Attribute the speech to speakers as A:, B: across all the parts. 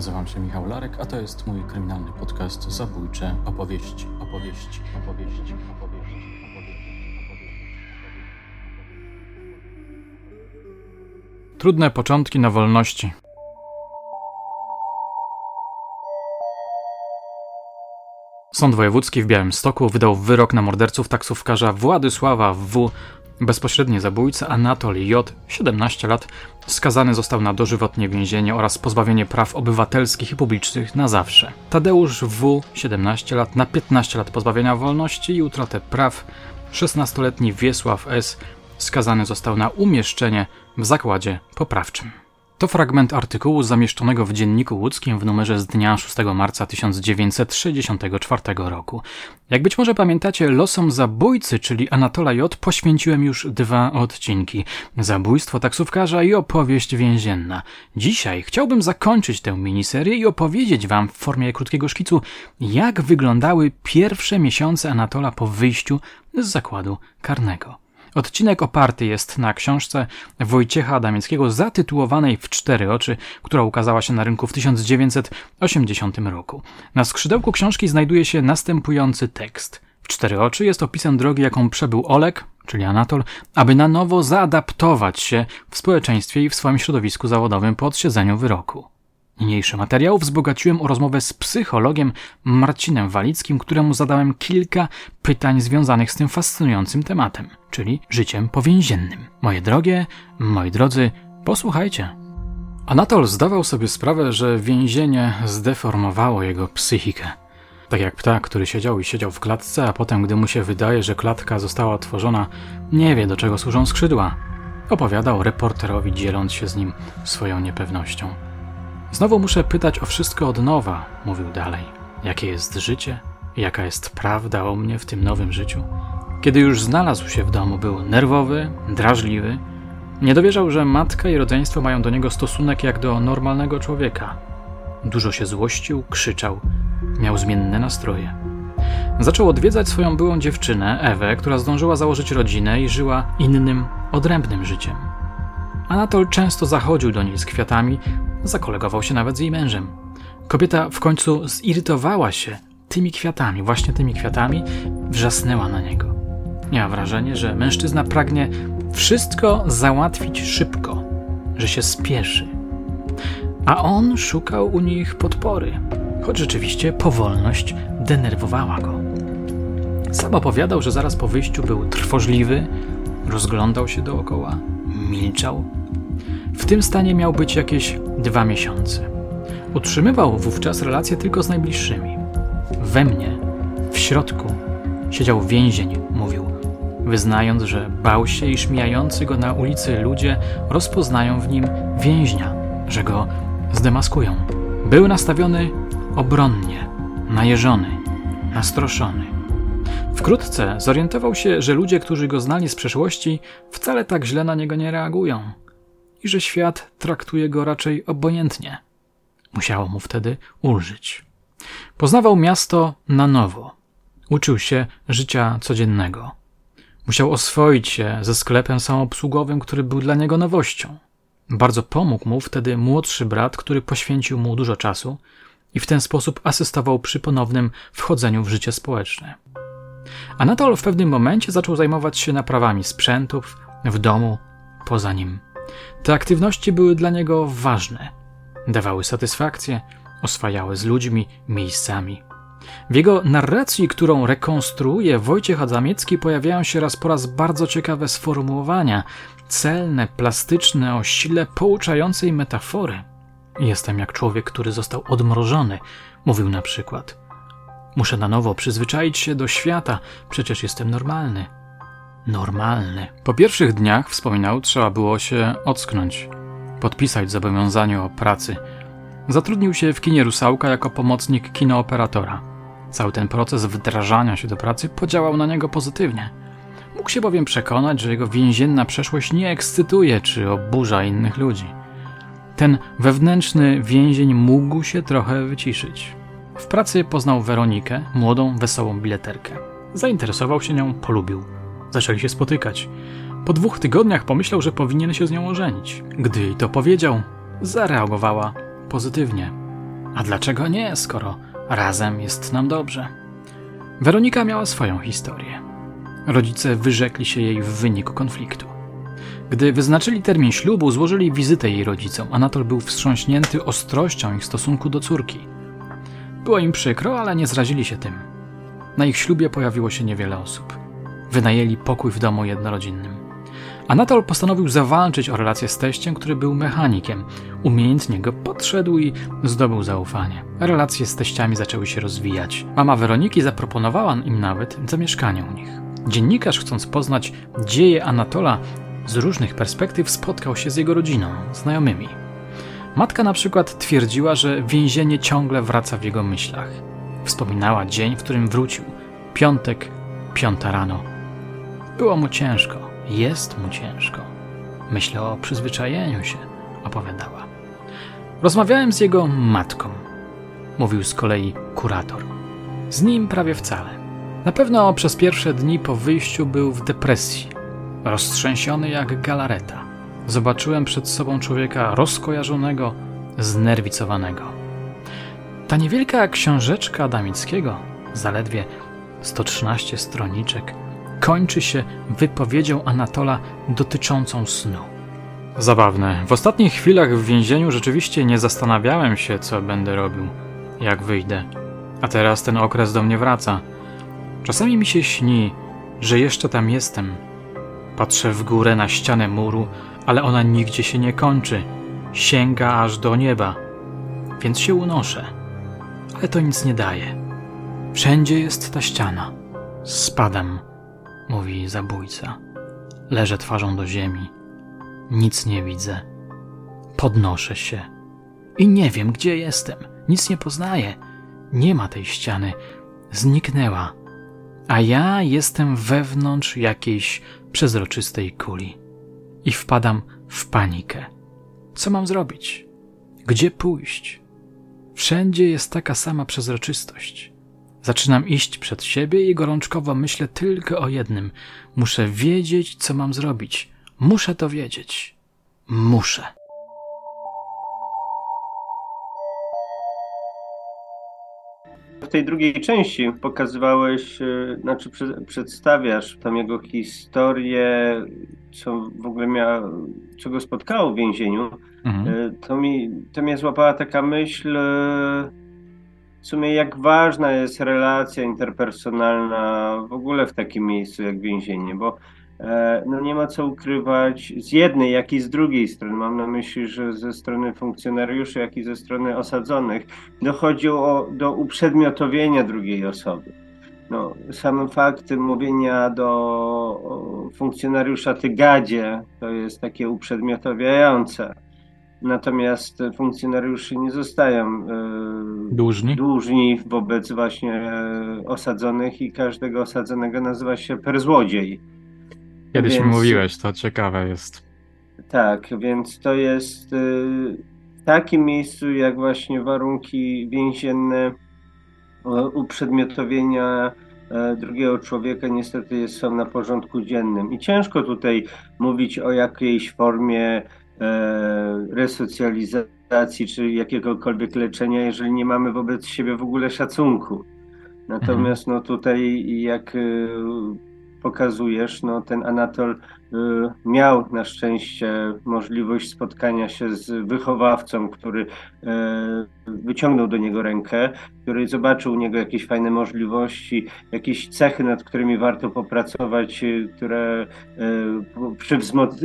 A: Nazywam się Michał Larek, a to jest mój kryminalny podcast Zabójcze opowieści, opowieści, opowieści, opowieści,
B: Trudne początki na wolności. Sąd Wojewódzki w Białymstoku wydał wyrok na morderców taksówkarza Władysława W Bezpośredni zabójca Anatol J., 17 lat, skazany został na dożywotnie więzienie oraz pozbawienie praw obywatelskich i publicznych na zawsze. Tadeusz W., 17 lat, na 15 lat pozbawienia wolności i utratę praw. 16-letni Wiesław S., skazany został na umieszczenie w zakładzie poprawczym. To fragment artykułu zamieszczonego w Dzienniku Łódzkim w numerze z dnia 6 marca 1964 roku. Jak być może pamiętacie, losom zabójcy, czyli Anatola J., poświęciłem już dwa odcinki. Zabójstwo taksówkarza i opowieść więzienna. Dzisiaj chciałbym zakończyć tę miniserię i opowiedzieć wam w formie krótkiego szkicu, jak wyglądały pierwsze miesiące Anatola po wyjściu z zakładu karnego. Odcinek oparty jest na książce Wojciecha Adamieckiego zatytułowanej W cztery oczy, która ukazała się na rynku w 1980 roku. Na skrzydełku książki znajduje się następujący tekst. W cztery oczy jest opisem drogi, jaką przebył Olek, czyli Anatol, aby na nowo zaadaptować się w społeczeństwie i w swoim środowisku zawodowym po odsiedzeniu wyroku. Niniejszy materiał wzbogaciłem o rozmowę z psychologiem Marcinem Walickim, któremu zadałem kilka pytań związanych z tym fascynującym tematem, czyli życiem powięziennym. Moje drogie, moi drodzy, posłuchajcie. Anatol zdawał sobie sprawę, że więzienie zdeformowało jego psychikę. Tak jak ptak, który siedział i siedział w klatce, a potem, gdy mu się wydaje, że klatka została otworzona, nie wie, do czego służą skrzydła. Opowiadał reporterowi, dzieląc się z nim swoją niepewnością. Znowu muszę pytać o wszystko od nowa, mówił dalej. Jakie jest życie? Jaka jest prawda o mnie w tym nowym życiu? Kiedy już znalazł się w domu, był nerwowy, drażliwy. Nie dowierzał, że matka i rodzeństwo mają do niego stosunek jak do normalnego człowieka. Dużo się złościł, krzyczał, miał zmienne nastroje. Zaczął odwiedzać swoją byłą dziewczynę, Ewę, która zdążyła założyć rodzinę i żyła innym, odrębnym życiem. Anatol często zachodził do niej z kwiatami, zakolegował się nawet z jej mężem. Kobieta w końcu zirytowała się tymi kwiatami, właśnie tymi kwiatami, wrzasnęła na niego. Miała wrażenie, że mężczyzna pragnie wszystko załatwić szybko, że się spieszy. A on szukał u nich podpory, choć rzeczywiście powolność denerwowała go. Sam opowiadał, że zaraz po wyjściu był trwożliwy, rozglądał się dookoła, milczał w tym stanie miał być jakieś dwa miesiące. Utrzymywał wówczas relacje tylko z najbliższymi. We mnie, w środku, siedział więzień, mówił, wyznając, że bał się, iż mijający go na ulicy ludzie rozpoznają w nim więźnia, że go zdemaskują. Był nastawiony obronnie, najeżony, nastroszony. Wkrótce zorientował się, że ludzie, którzy go znali z przeszłości, wcale tak źle na niego nie reagują i że świat traktuje go raczej obojętnie. Musiało mu wtedy ulżyć. Poznawał miasto na nowo. Uczył się życia codziennego. Musiał oswoić się ze sklepem samoobsługowym, który był dla niego nowością. Bardzo pomógł mu wtedy młodszy brat, który poświęcił mu dużo czasu i w ten sposób asystował przy ponownym wchodzeniu w życie społeczne. Anatol w pewnym momencie zaczął zajmować się naprawami sprzętów w domu poza nim. Te aktywności były dla niego ważne. Dawały satysfakcję, oswajały z ludźmi, miejscami. W jego narracji, którą rekonstruuje Wojciech Adamiecki, pojawiają się raz po raz bardzo ciekawe sformułowania, celne, plastyczne, o sile pouczającej metafory. Jestem jak człowiek, który został odmrożony, mówił na przykład. Muszę na nowo przyzwyczaić się do świata, przecież jestem normalny normalny. Po pierwszych dniach, wspominał, trzeba było się ocknąć, podpisać zobowiązanie o pracy. Zatrudnił się w kinie Rusałka jako pomocnik kinooperatora. Cały ten proces wdrażania się do pracy podziałał na niego pozytywnie. Mógł się bowiem przekonać, że jego więzienna przeszłość nie ekscytuje czy oburza innych ludzi. Ten wewnętrzny więzień mógł się trochę wyciszyć. W pracy poznał Weronikę, młodą, wesołą bileterkę. Zainteresował się nią, polubił. Zaczęli się spotykać. Po dwóch tygodniach pomyślał, że powinien się z nią ożenić. Gdy jej to powiedział, zareagowała pozytywnie. A dlaczego nie, skoro razem jest nam dobrze? Weronika miała swoją historię. Rodzice wyrzekli się jej w wyniku konfliktu. Gdy wyznaczyli termin ślubu, złożyli wizytę jej rodzicom. Anatol był wstrząśnięty ostrością ich stosunku do córki. Było im przykro, ale nie zrazili się tym. Na ich ślubie pojawiło się niewiele osób. Wynajęli pokój w domu jednorodzinnym. Anatol postanowił zawalczyć o relację z teściem, który był mechanikiem. Umiejętnie go podszedł i zdobył zaufanie. Relacje z teściami zaczęły się rozwijać. Mama Weroniki zaproponowała im nawet zamieszkanie u nich. Dziennikarz, chcąc poznać dzieje Anatola z różnych perspektyw, spotkał się z jego rodziną, znajomymi. Matka na przykład twierdziła, że więzienie ciągle wraca w jego myślach. Wspominała dzień, w którym wrócił. Piątek, piąta rano. Było mu ciężko, jest mu ciężko. Myślę o przyzwyczajeniu się, opowiadała. Rozmawiałem z jego matką, mówił z kolei kurator. Z nim prawie wcale. Na pewno przez pierwsze dni po wyjściu był w depresji, roztrzęsiony jak galareta. Zobaczyłem przed sobą człowieka rozkojarzonego, znerwicowanego. Ta niewielka książeczka Adamickiego, zaledwie 113 stroniczek, kończy się wypowiedzią Anatola dotyczącą snu. Zabawne. W ostatnich chwilach w więzieniu rzeczywiście nie zastanawiałem się, co będę robił, jak wyjdę. A teraz ten okres do mnie wraca. Czasami mi się śni, że jeszcze tam jestem. Patrzę w górę na ścianę muru, ale ona nigdzie się nie kończy. Sięga aż do nieba. Więc się unoszę. Ale to nic nie daje. Wszędzie jest ta ściana. Spadam, mówi zabójca. Leżę twarzą do ziemi. Nic nie widzę. Podnoszę się. I nie wiem, gdzie jestem. Nic nie poznaję. Nie ma tej ściany. Zniknęła. A ja jestem wewnątrz jakiejś przezroczystej kuli. I wpadam w panikę. Co mam zrobić? Gdzie pójść? Wszędzie jest taka sama przezroczystość. Zaczynam iść przed siebie i gorączkowo myślę tylko o jednym. Muszę wiedzieć, co mam zrobić. Muszę to wiedzieć. Muszę.
C: W tej drugiej części pokazywałeś, e, znaczy przedstawiasz tam jego historię, co w ogóle miała, co go spotkało w więzieniu. Mhm. E, to, mi, to mnie złapała taka myśl, e, w sumie jak ważna jest relacja interpersonalna w ogóle w takim miejscu jak więzienie, bo E, no nie ma co ukrywać z jednej, jak i z drugiej strony. Mam na myśli, że ze strony funkcjonariuszy, jak i ze strony osadzonych dochodzi o, do uprzedmiotowienia drugiej osoby. No, sam fakt mówienia do funkcjonariusza ty gadzie to jest takie uprzedmiotowiające. Natomiast funkcjonariusze nie zostają
B: e, dłużni.
C: dłużni wobec właśnie e, osadzonych i każdego osadzonego nazywa się perzłodziej.
B: Kiedyś więc, mi mówiłeś, to ciekawe jest.
C: Tak, więc to jest y, w takim miejscu, jak właśnie warunki więzienne uprzedmiotowienia e, drugiego człowieka niestety są na porządku dziennym. I ciężko tutaj mówić o jakiejś formie e, resocjalizacji czy jakiegokolwiek leczenia, jeżeli nie mamy wobec siebie w ogóle szacunku. Natomiast mhm. no tutaj jak y, pokazujesz, no ten Anatol miał na szczęście możliwość spotkania się z wychowawcą, który y, wyciągnął do niego rękę, który zobaczył u niego jakieś fajne możliwości, jakieś cechy, nad którymi warto popracować, y, które y, przy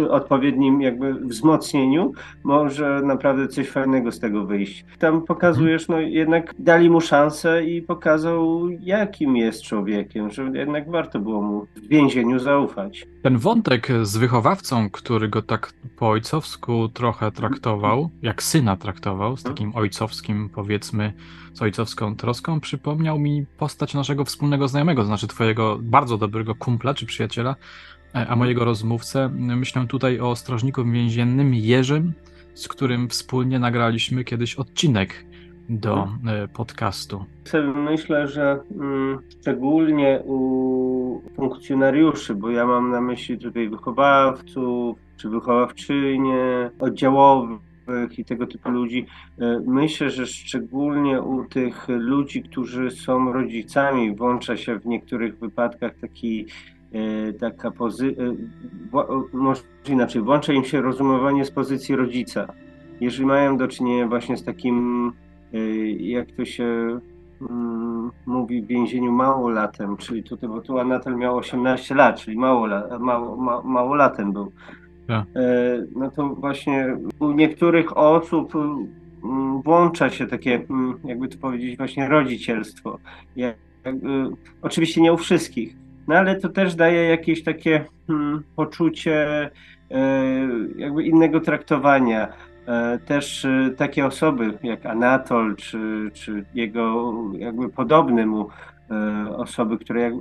C: odpowiednim jakby wzmocnieniu może naprawdę coś fajnego z tego wyjść. Tam pokazujesz, no jednak dali mu szansę i pokazał, jakim jest człowiekiem, że jednak warto było mu w więzieniu zaufać.
B: Ten wątek z wychowawcą, który go tak po ojcowsku trochę traktował, jak syna traktował, z takim ojcowskim, powiedzmy, z ojcowską troską, przypomniał mi postać naszego wspólnego znajomego, to znaczy twojego bardzo dobrego kumpla czy przyjaciela, e, a mojego rozmówcę. Myślę tutaj o strażniku więziennym Jerzym, z którym wspólnie nagraliśmy kiedyś odcinek do mhm. e, podcastu.
C: Myślę, że mm, szczególnie u funkcjonariuszy, bo ja mam na myśli tutaj wychowawców, czy wychowawczynie, oddziałowych, i tego typu ludzi. Myślę, że szczególnie u tych ludzi, którzy są rodzicami, włącza się w niektórych wypadkach taki taka pozycja, może inaczej, włącza im się rozumowanie z pozycji rodzica. Jeżeli mają do czynienia właśnie z takim, jak to się Mm, mówi w więzieniu małolatem, czyli tutaj, bo tu Anatel miał 18 lat, czyli mało, mało, ma, małolatem był. Ja. E, no to właśnie u niektórych osób mm, włącza się takie, mm, jakby to powiedzieć, właśnie rodzicielstwo. Jak, oczywiście nie u wszystkich, no ale to też daje jakieś takie hmm, poczucie jakby innego traktowania. E, też e, takie osoby jak Anatol, czy, czy jego jakby podobny mu e, osoby, które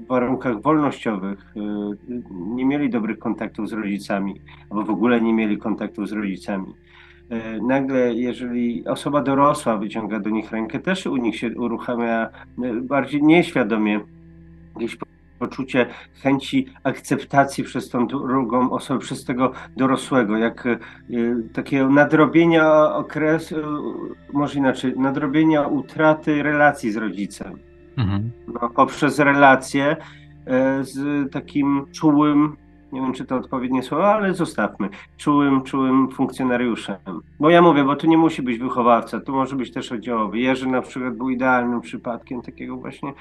C: w warunkach wolnościowych nie mieli dobrych kontaktów z rodzicami, albo w ogóle nie mieli kontaktów z rodzicami. Nagle, jeżeli osoba dorosła wyciąga do nich rękę, też u nich się uruchamia bardziej nieświadomie jakieś poczucie chęci akceptacji przez tą drugą osobę, przez tego dorosłego, jak y, takiego nadrobienia okresu, y, może inaczej, nadrobienia utraty relacji z rodzicem. Mhm. No, poprzez relacje y, z takim czułym, nie wiem czy to odpowiednie słowo, ale zostawmy, czułym, czułym funkcjonariuszem. Bo ja mówię, bo tu nie musi być wychowawca, tu może być też oddziałowy. Jerzy na przykład był idealnym przypadkiem takiego właśnie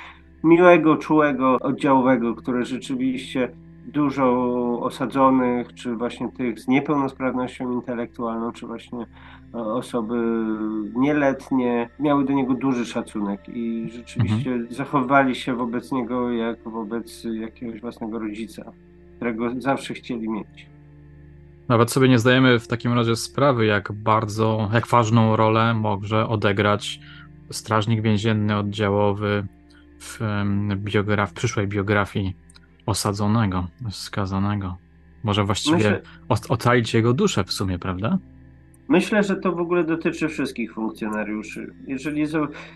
C: miłego, czułego, oddziałowego, które rzeczywiście dużo osadzonych, czy właśnie tych z niepełnosprawnością intelektualną, czy właśnie e, osoby nieletnie, miały do niego duży szacunek i rzeczywiście mhm. zachowywali się wobec niego jak wobec jakiegoś własnego rodzica, którego zawsze chcieli mieć.
B: Nawet sobie nie zdajemy w takim razie sprawy, jak bardzo, jak ważną rolę może odegrać strażnik więzienny oddziałowy, w, biograf, przyszłej biografii osadzonego, skazanego. Może właściwie Myślę... ocalić jego duszę w sumie, prawda?
C: Myślę, że to w ogóle dotyczy wszystkich funkcjonariuszy. Jeżeli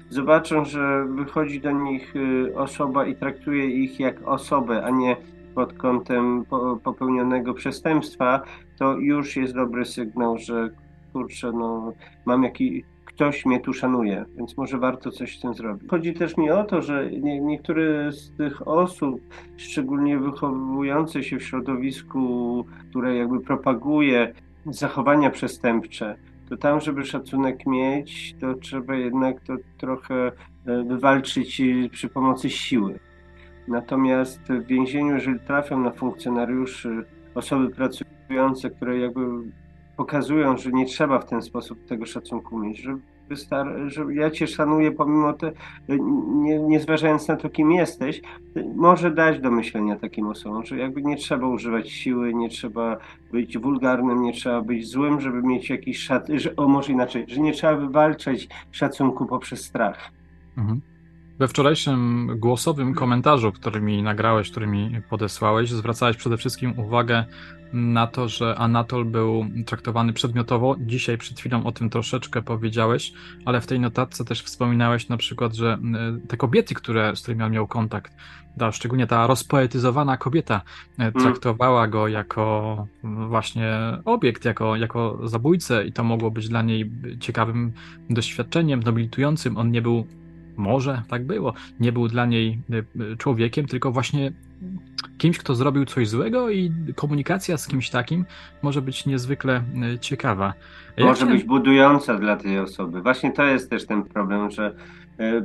C: zobaczą, że wychodzi do nich y, osoba i traktuje ich jak osobę, a nie pod kątem popełnionego przestępstwa, to już jest dobry sygnał, że kurczę, no mam jakiś ktoś mnie tu szanuje, więc może warto coś z tym zrobić. Chodzi też mi o to, że nie, niektóre z tych osób, szczególnie wychowujące się w środowisku, które jakby propaguje zachowania przestępcze, to tam, żeby szacunek mieć, to trzeba jednak to trochę e, wywalczyć przy pomocy siły. Natomiast w więzieniu, jeżeli trafią na funkcjonariuszy, osoby pracujące, które jakby pokazują, że nie trzeba w ten sposób tego szacunku mieć, że, wystar- że ja cię szanuję pomimo to, nie, nie zważając na to, kim jesteś, może dać do myślenia takim osobom, że jakby nie trzeba używać siły, nie trzeba być wulgarnym, nie trzeba być złym, żeby mieć jakiś szat, że, o może inaczej, że nie trzeba wywalczać szacunku poprzez strach. Mhm.
B: We wczorajszym głosowym komentarzu, który mi nagrałeś, który mi podesłałeś, zwracałeś przede wszystkim uwagę na to, że Anatol był traktowany przedmiotowo. Dzisiaj przed chwilą o tym troszeczkę powiedziałeś, ale w tej notatce też wspominałeś na przykład, że te kobiety, które, z którymi on miał kontakt, ta, szczególnie ta rozpoetyzowana kobieta, e, mm. traktowała go jako właśnie obiekt, jako, jako zabójcę i to mogło być dla niej ciekawym doświadczeniem, nobilitującym. On nie był może tak było. Nie był dla niej e, człowiekiem, tylko właśnie kimś, kto zrobił coś złego i komunikacja z kimś takim może być niezwykle e, ciekawa.
C: może być budująca dla tej osoby. Właśnie to jest też ten problem, że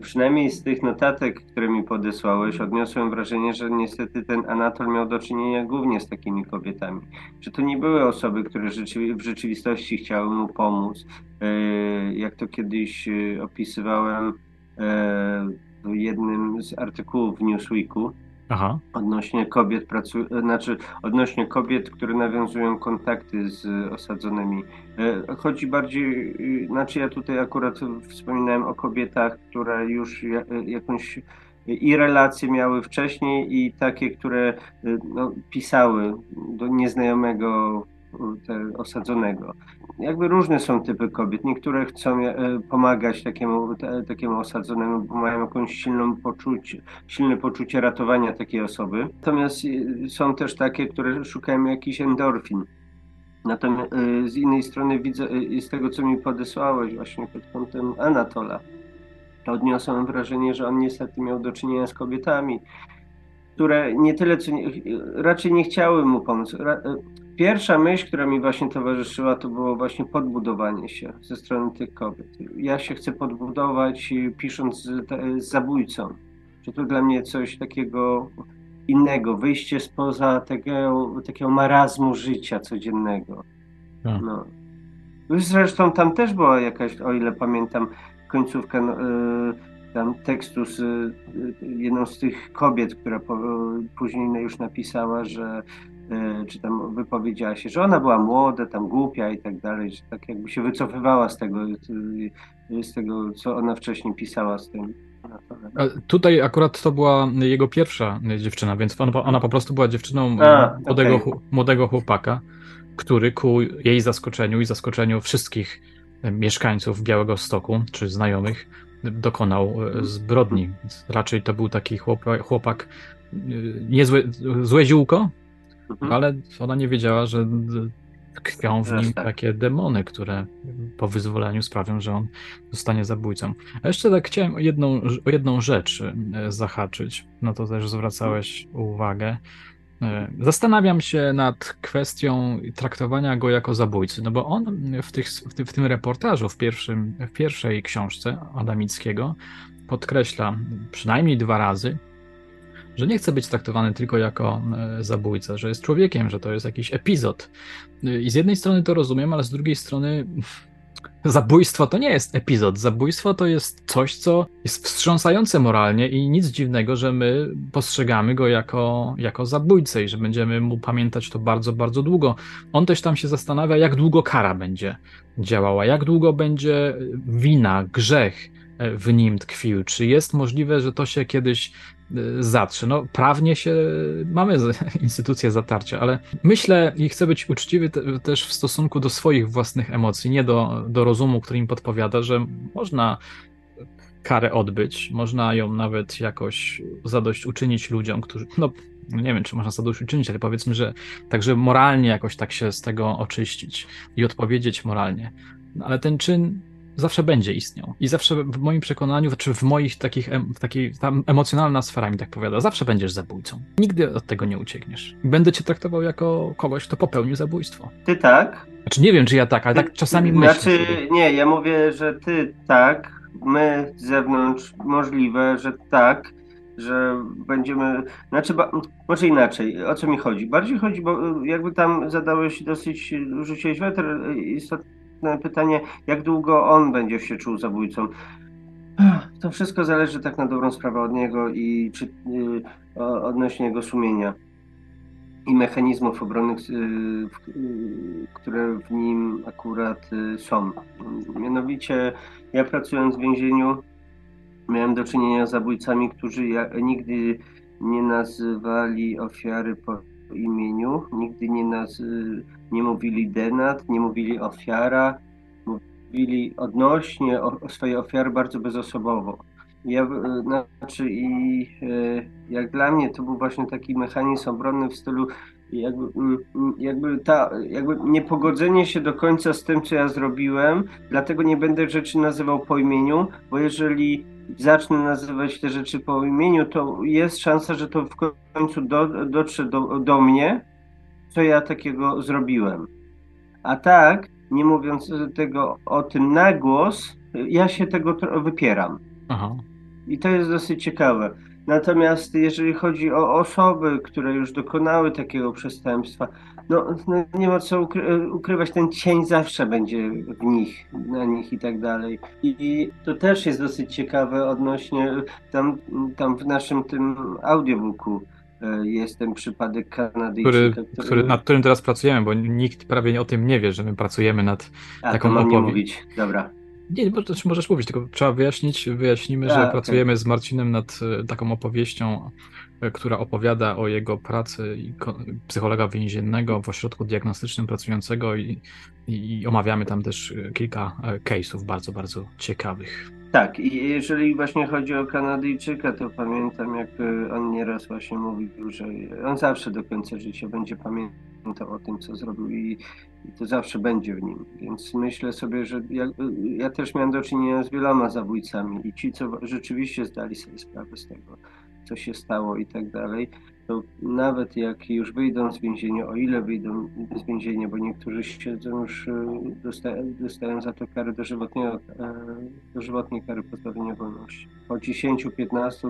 C: przynajmniej z tych notatek, które mi podesłałeś, odniosłem wrażenie, że niestety ten Anatol miał do czynienia głównie z takimi kobietami. Że to nie były osoby, które w rzeczywistości chciały mu pomóc. Jak to kiedyś opisywałem, w jednym z artykułów w Newsweeku Aha. odnośnie kobiet pracu... znaczy odnośnie kobiet, które nawiązują kontakty z osadzonymi. E, chodzi bardziej, znaczy ja tutaj akurat wspominałem o kobietach, które już jakąś i relacje miały wcześniej i takie, które no, pisały do nieznajomego te, osadzonego. Jakby różne są typy kobiet. Niektóre chcą e, pomagać takiemu, takiemu osadzonemu, bo mają jakąś silną poczucie, silne poczucie ratowania takiej osoby. Natomiast e, są też takie, które szukają jakichś endorfin Natomiast z innej strony widzę, z tego co mi podesłałeś właśnie pod kątem Anatola, to odniosłem wrażenie, że on niestety miał do czynienia z kobietami, które nie tyle, co nie, raczej nie chciały mu pomóc. Pierwsza myśl, która mi właśnie towarzyszyła, to było właśnie podbudowanie się ze strony tych kobiet. Ja się chcę podbudować pisząc z, z zabójcą. Że to dla mnie coś takiego innego, wyjście spoza takiego, takiego marazmu życia codziennego. Tak. No. Zresztą tam też była jakaś, o ile pamiętam, końcówka no, y, tam tekstu z y, jedną z tych kobiet, która po, później już napisała, że y, czy tam wypowiedziała się, że ona była młoda, tam głupia i tak dalej, że tak jakby się wycofywała z tego, z tego co ona wcześniej pisała z tym.
B: Tutaj akurat to była jego pierwsza dziewczyna, więc ona, ona po prostu była dziewczyną A, młodego, okay. młodego chłopaka, który ku jej zaskoczeniu i zaskoczeniu wszystkich mieszkańców Białego Stoku, czy znajomych, dokonał zbrodni. Więc raczej to był taki chłopak, chłopak niezłe, złe ziółko, mhm. ale ona nie wiedziała, że tkwią w nim tak. takie demony, które po wyzwoleniu sprawią, że on zostanie zabójcą. A jeszcze tak chciałem jedną, o jedną rzecz e, zahaczyć, no to też zwracałeś uwagę. E, zastanawiam się nad kwestią traktowania go jako zabójcy, no bo on w, tych, w, tym reportażu, w, pierwszym, w pierwszej książce Adamickiego podkreśla przynajmniej dwa razy, że nie chce być traktowany tylko jako e, zabójca, że jest człowiekiem, że to jest jakiś epizod. E, I z jednej strony to rozumiem, ale z drugiej strony zabójstwo to nie jest epizod. Zabójstwo to jest coś, co jest wstrząsające moralnie i nic dziwnego, że my postrzegamy go jako, jako zabójcę i że będziemy mu pamiętać to bardzo, bardzo długo. On też tam się zastanawia, jak długo kara będzie działała, jak długo będzie wina, grzech e, w nim tkwił. Czy jest możliwe, że to się kiedyś zatrze. No, prawnie się mamy instytucję zatarcia, ale myślę i chcę być uczciwy te, też w stosunku do swoich własnych emocji, nie do, do rozumu, który im podpowiada, że można karę odbyć, można ją nawet jakoś zadość uczynić ludziom, którzy, no nie wiem, czy można zadość uczynić, ale powiedzmy, że także moralnie jakoś tak się z tego oczyścić i odpowiedzieć moralnie. No, ale ten czyn zawsze będzie istniał. I zawsze w moim przekonaniu, czy w moich takich, w takiej, tam emocjonalna sfera mi tak powiada, zawsze będziesz zabójcą. Nigdy od tego nie uciekniesz. Będę cię traktował jako kogoś, kto popełnił zabójstwo.
C: Ty tak?
B: Znaczy nie wiem, czy ja tak, ale tak czasami myślę.
C: Znaczy, nie, ja mówię, że ty tak, my z zewnątrz możliwe, że tak, że będziemy. Znaczy, ba, może inaczej, o co mi chodzi? Bardziej chodzi, bo jakby tam zadałeś dosyć, rzuciłeś weter istotny pytanie, jak długo on będzie się czuł zabójcą. To wszystko zależy tak na dobrą sprawę od niego i czy, y, odnośnie jego sumienia i mechanizmów obronnych, y, y, które w nim akurat y, są. Mianowicie ja pracując w więzieniu miałem do czynienia z zabójcami, którzy nigdy nie nazywali ofiary po imieniu, nigdy nie, naz nie mówili denat, nie mówili ofiara, mówili odnośnie o, o swojej ofiary bardzo bezosobowo. Ja, znaczy i e, jak dla mnie to był właśnie taki mechanizm obronny w stylu jakby, mm, mm, jakby, ta, jakby niepogodzenie się do końca z tym, co ja zrobiłem, dlatego nie będę rzeczy nazywał po imieniu, bo jeżeli zacznę nazywać te rzeczy po imieniu, to jest szansa, że to w końcu do, dotrze do, do mnie, co ja takiego zrobiłem. A tak, nie mówiąc tego o tym na głos, ja się tego wypieram. Aha. I to jest dosyć ciekawe. Natomiast jeżeli chodzi o osoby, które już dokonały takiego przestępstwa, no, no nie ma co ukry ukrywać, ten cień zawsze będzie w nich, na nich i tak dalej. I, I, to też jest dosyć ciekawe odnośnie tam, tam w naszym tym audiobooku e, jest ten przypadek Kanadyjczyka.
B: Który, który... który, nad którym teraz pracujemy, bo nikt prawie o tym nie wie, że my pracujemy nad A, taką
C: opowieścią. mówić, dobra.
B: Nie, bo, znaczy możesz mówić, tylko trzeba wyjaśnić, wyjaśnimy, że A, pracujemy z Marcinem nad e, taką opowieścią, e, która opowiada o jego pracy psychologa więziennego w ośrodku diagnostycznym pracującego i, i omawiamy tam też e, kilka case'ów bardzo, bardzo ciekawych.
C: Tak, i jeżeli właśnie chodzi o Kanadyjczyka, to pamiętam, jak on nieraz właśnie mówił, że on zawsze do końca życia będzie pamiętał o tym, co zrobił i, i to zawsze będzie w nim. Więc myślę sobie, że ja, e, ja też miałem do czynienia z wieloma zabójcami i ci, co rzeczywiście zdali sobie sprawę z tego, co się stało i tak dalej, to nawet jak już wyjdą z więzienia, o ile wyjdą z więzienia, bo niektórzy siedzą już, e, dostają, dostają za to karę dożywotnie, dożywotnie kary pozbawienia wolności. Po 10, 15,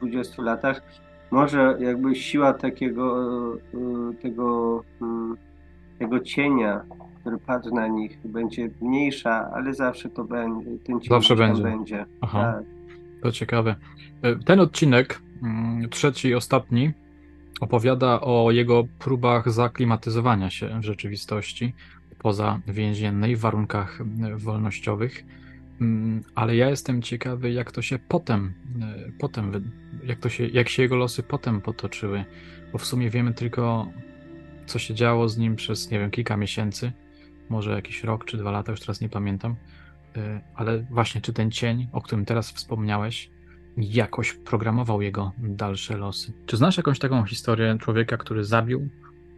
C: 20 latach może jakby siła takiego e, tego, mm, tego cienia, który padł na nich, będzie mniejsza, ale zawsze to będzie. Ten cień
B: zawsze będzie.
C: będzie.
B: Aha. Tak. To ciekawe. E, ten odcinek, mm, trzeci i ostatni, opowiada o jego próbach zaklimatyzowania się w rzeczywistości poza więziennej w warunkach e, wolnościowych. Mm, ale ja jestem ciekawy, jak to się potem, e, potem jak, to się, jak się jego losy potem potoczyły, bo w sumie wiemy tylko, co się działo z nim przez, nie wiem, kilka miesięcy, może jakiś rok czy dwa lata, już teraz nie pamiętam. E, ale właśnie, czy ten cień, o którym teraz wspomniałeś, jakoś programował jego dalsze losy. Czy znasz jakąś taką historię człowieka, który zabił,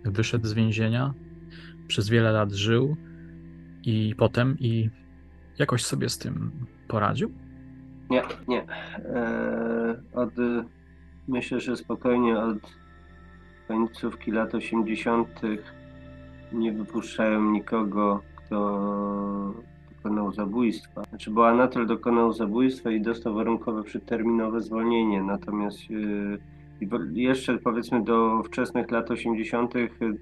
B: wyszedł z więzienia, przez wiele lat żył i potem i jakoś sobie z tym poradził?
C: Nie, nie. Eee, od, myślę, że spokojnie od końcówki lat 80. nie wypuszczają nikogo, kto dokonał zabójstwa. Znaczy, bo Anatol dokonał zabójstwa i dostał warunkowe przedterminowe zwolnienie, natomiast yy, jeszcze powiedzmy do wczesnych lat 80.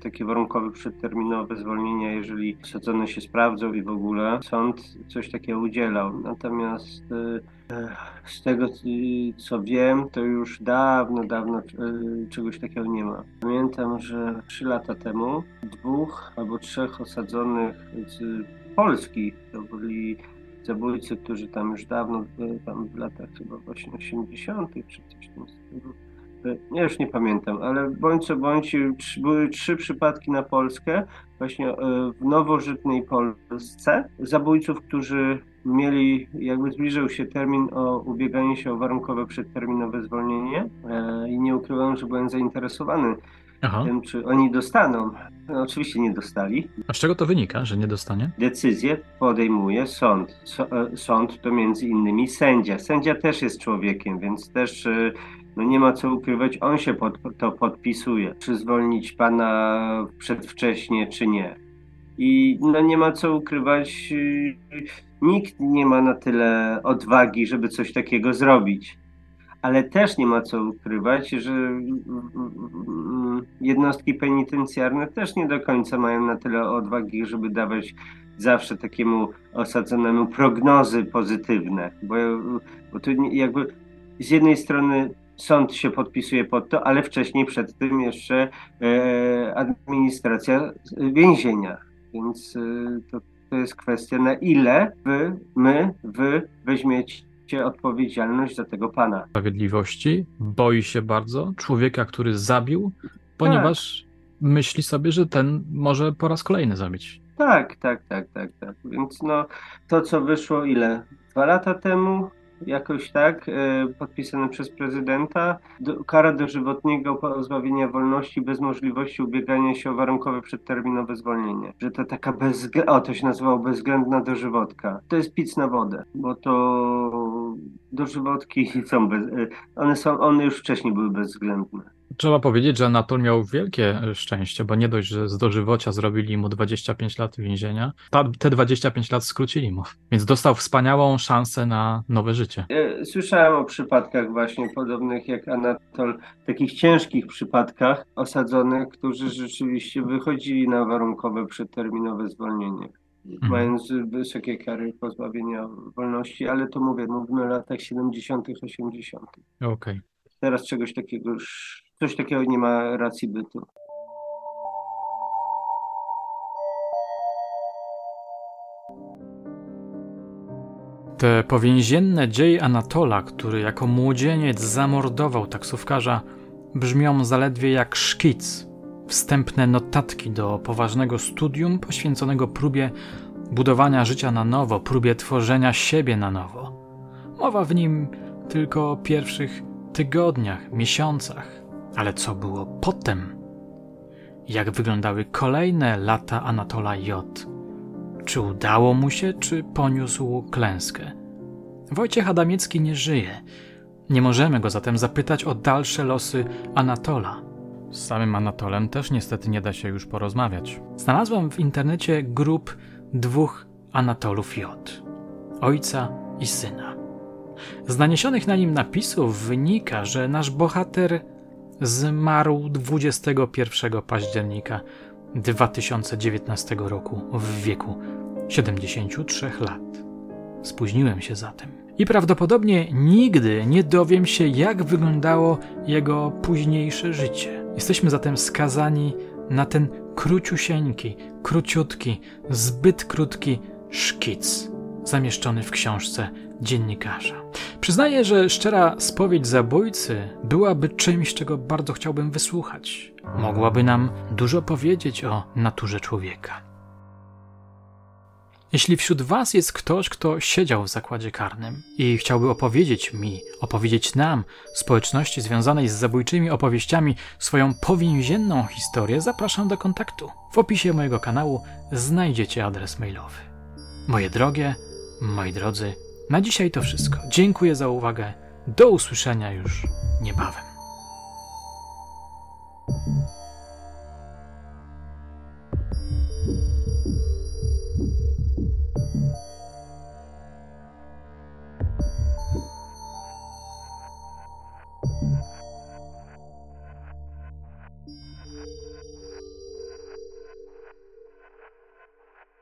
C: takie warunkowe przedterminowe zwolnienia, jeżeli osadzone się sprawdzą i w ogóle sąd coś takiego udzielał. Natomiast yy, z tego co wiem, to już dawno, dawno czegoś takiego nie ma. Pamiętam, że trzy lata temu dwóch albo trzech osadzonych z Polski. To byli zabójcy, którzy tam już dawno, tam w latach chyba właśnie 80. czy coś tam ja już nie pamiętam, ale bądź co bądź, były trzy przypadki na Polskę, właśnie e, w nowożytnej Polsce, zabójców, którzy mieli, jakby zbliżył się termin o ubieganie się o warunkowe przedterminowe zwolnienie i nie ukrywam, że byłem zainteresowany Aha. tym, czy oni dostaną. No, oczywiście nie dostali.
B: A z czego to wynika, że nie dostanie?
C: Decyzję podejmuje sąd. E, sąd to między innymi sędzia. Sędzia też jest człowiekiem, więc też e, no nie ma co ukrywać, on się pod, to podpisuje, czy zwolnić pana przedwcześnie, czy nie. I no nie ma co ukrywać, e, nikt nie ma na tyle odwagi, żeby coś takiego zrobić. Ale też nie ma co ukrywać, że jednostki penitencjarne też nie do końca mają na tyle odwagi, żeby dawać zawsze takiemu osadzonemu prognozy pozytywne, bo, bo tu jakby z jednej strony sąd się podpisuje pod to, ale wcześniej przed tym jeszcze e, administracja więzienia, więc e, to, to jest kwestia na ile wy, my, wy weźmiecie odpowiedzialność za tego pana.
B: Sprawiedliwości boi się bardzo człowieka, który zabił, ponieważ tak. myśli sobie, że ten może po raz kolejny zabić.
C: Tak, tak, tak, tak, tak. Więc no to, co wyszło ile? Dwa lata temu, jakoś tak, e, podpisane przez prezydenta, do, kara dożywotniego pozbawienia wolności bez możliwości ubiegania się o warunkowe przedterminowe zwolnienie. Że to taka bezwzględna, o to się nazywało bezwzględna dożywotka. To jest pic na wodę, bo to dożywotki są bez, e, one są, one już wcześniej były bezwzględne.
B: Trzeba powiedzieć, że Anatol miał wielkie e, szczęście, bo nie dość, że z dożywocia zrobili mu 25 lat więzienia, te 25 lat skrócili mu, więc dostał wspaniałą szansę na nowe życie.
C: Słyszałem o przypadkach właśnie podobnych jak Anatol, takich ciężkich przypadkach osadzonych, którzy rzeczywiście wychodzili na warunkowe przedterminowe zwolnienie. Mhm. Mając wysokie kary pozbawienia wolności, ale to mówię, mówimy o latach 70., 80.
B: Okej. Okay.
C: Teraz czegoś takiego już coś takiego nie ma racji bytu.
B: Te powięzienne dzieje Anatola, który jako młodzieniec zamordował taksówkarza, brzmią zaledwie jak szkic, wstępne notatki do poważnego studium poświęconego próbie budowania życia na nowo, próbie tworzenia siebie na nowo. Mowa w nim tylko o pierwszych tygodniach, miesiącach. Ale co było potem? Jak wyglądały kolejne lata Anatola J? Czy udało mu się, czy poniósł klęskę? Wojciech Adamiecki nie żyje. Nie możemy go zatem zapytać o dalsze losy Anatola. Z samym Anatolem też niestety nie da się już porozmawiać. Znalazłem w internecie grup dwóch Anatolów J. Ojca i syna. Z naniesionych na nim napisów wynika, że nasz bohater zmarł 21 października 2019 roku w wieku 73 lat. Spóźniłem się zatem. I prawdopodobnie nigdy nie dowiem się, jak wyglądało jego późniejsze życie. Jesteśmy zatem skazani na ten króciusieńki, króciutki, zbyt krótki szkic zamieszczony w książce dziennikarza. Przyznaję, że szczera spowiedź zabójcy byłaby czymś, czego bardzo chciałbym wysłuchać. Mogłaby nam dużo powiedzieć o naturze człowieka. Jeśli wśród Was jest ktoś, kto siedział w zakładzie karnym i chciałby opowiedzieć mi, opowiedzieć nam, społeczności związanej z zabójczymi opowieściami, swoją powięzienną historię, zapraszam do kontaktu. W opisie mojego kanału znajdziecie adres mailowy. Moje drogie, moi drodzy, na dzisiaj to wszystko. Dziękuję za uwagę. Do usłyszenia już niebawem.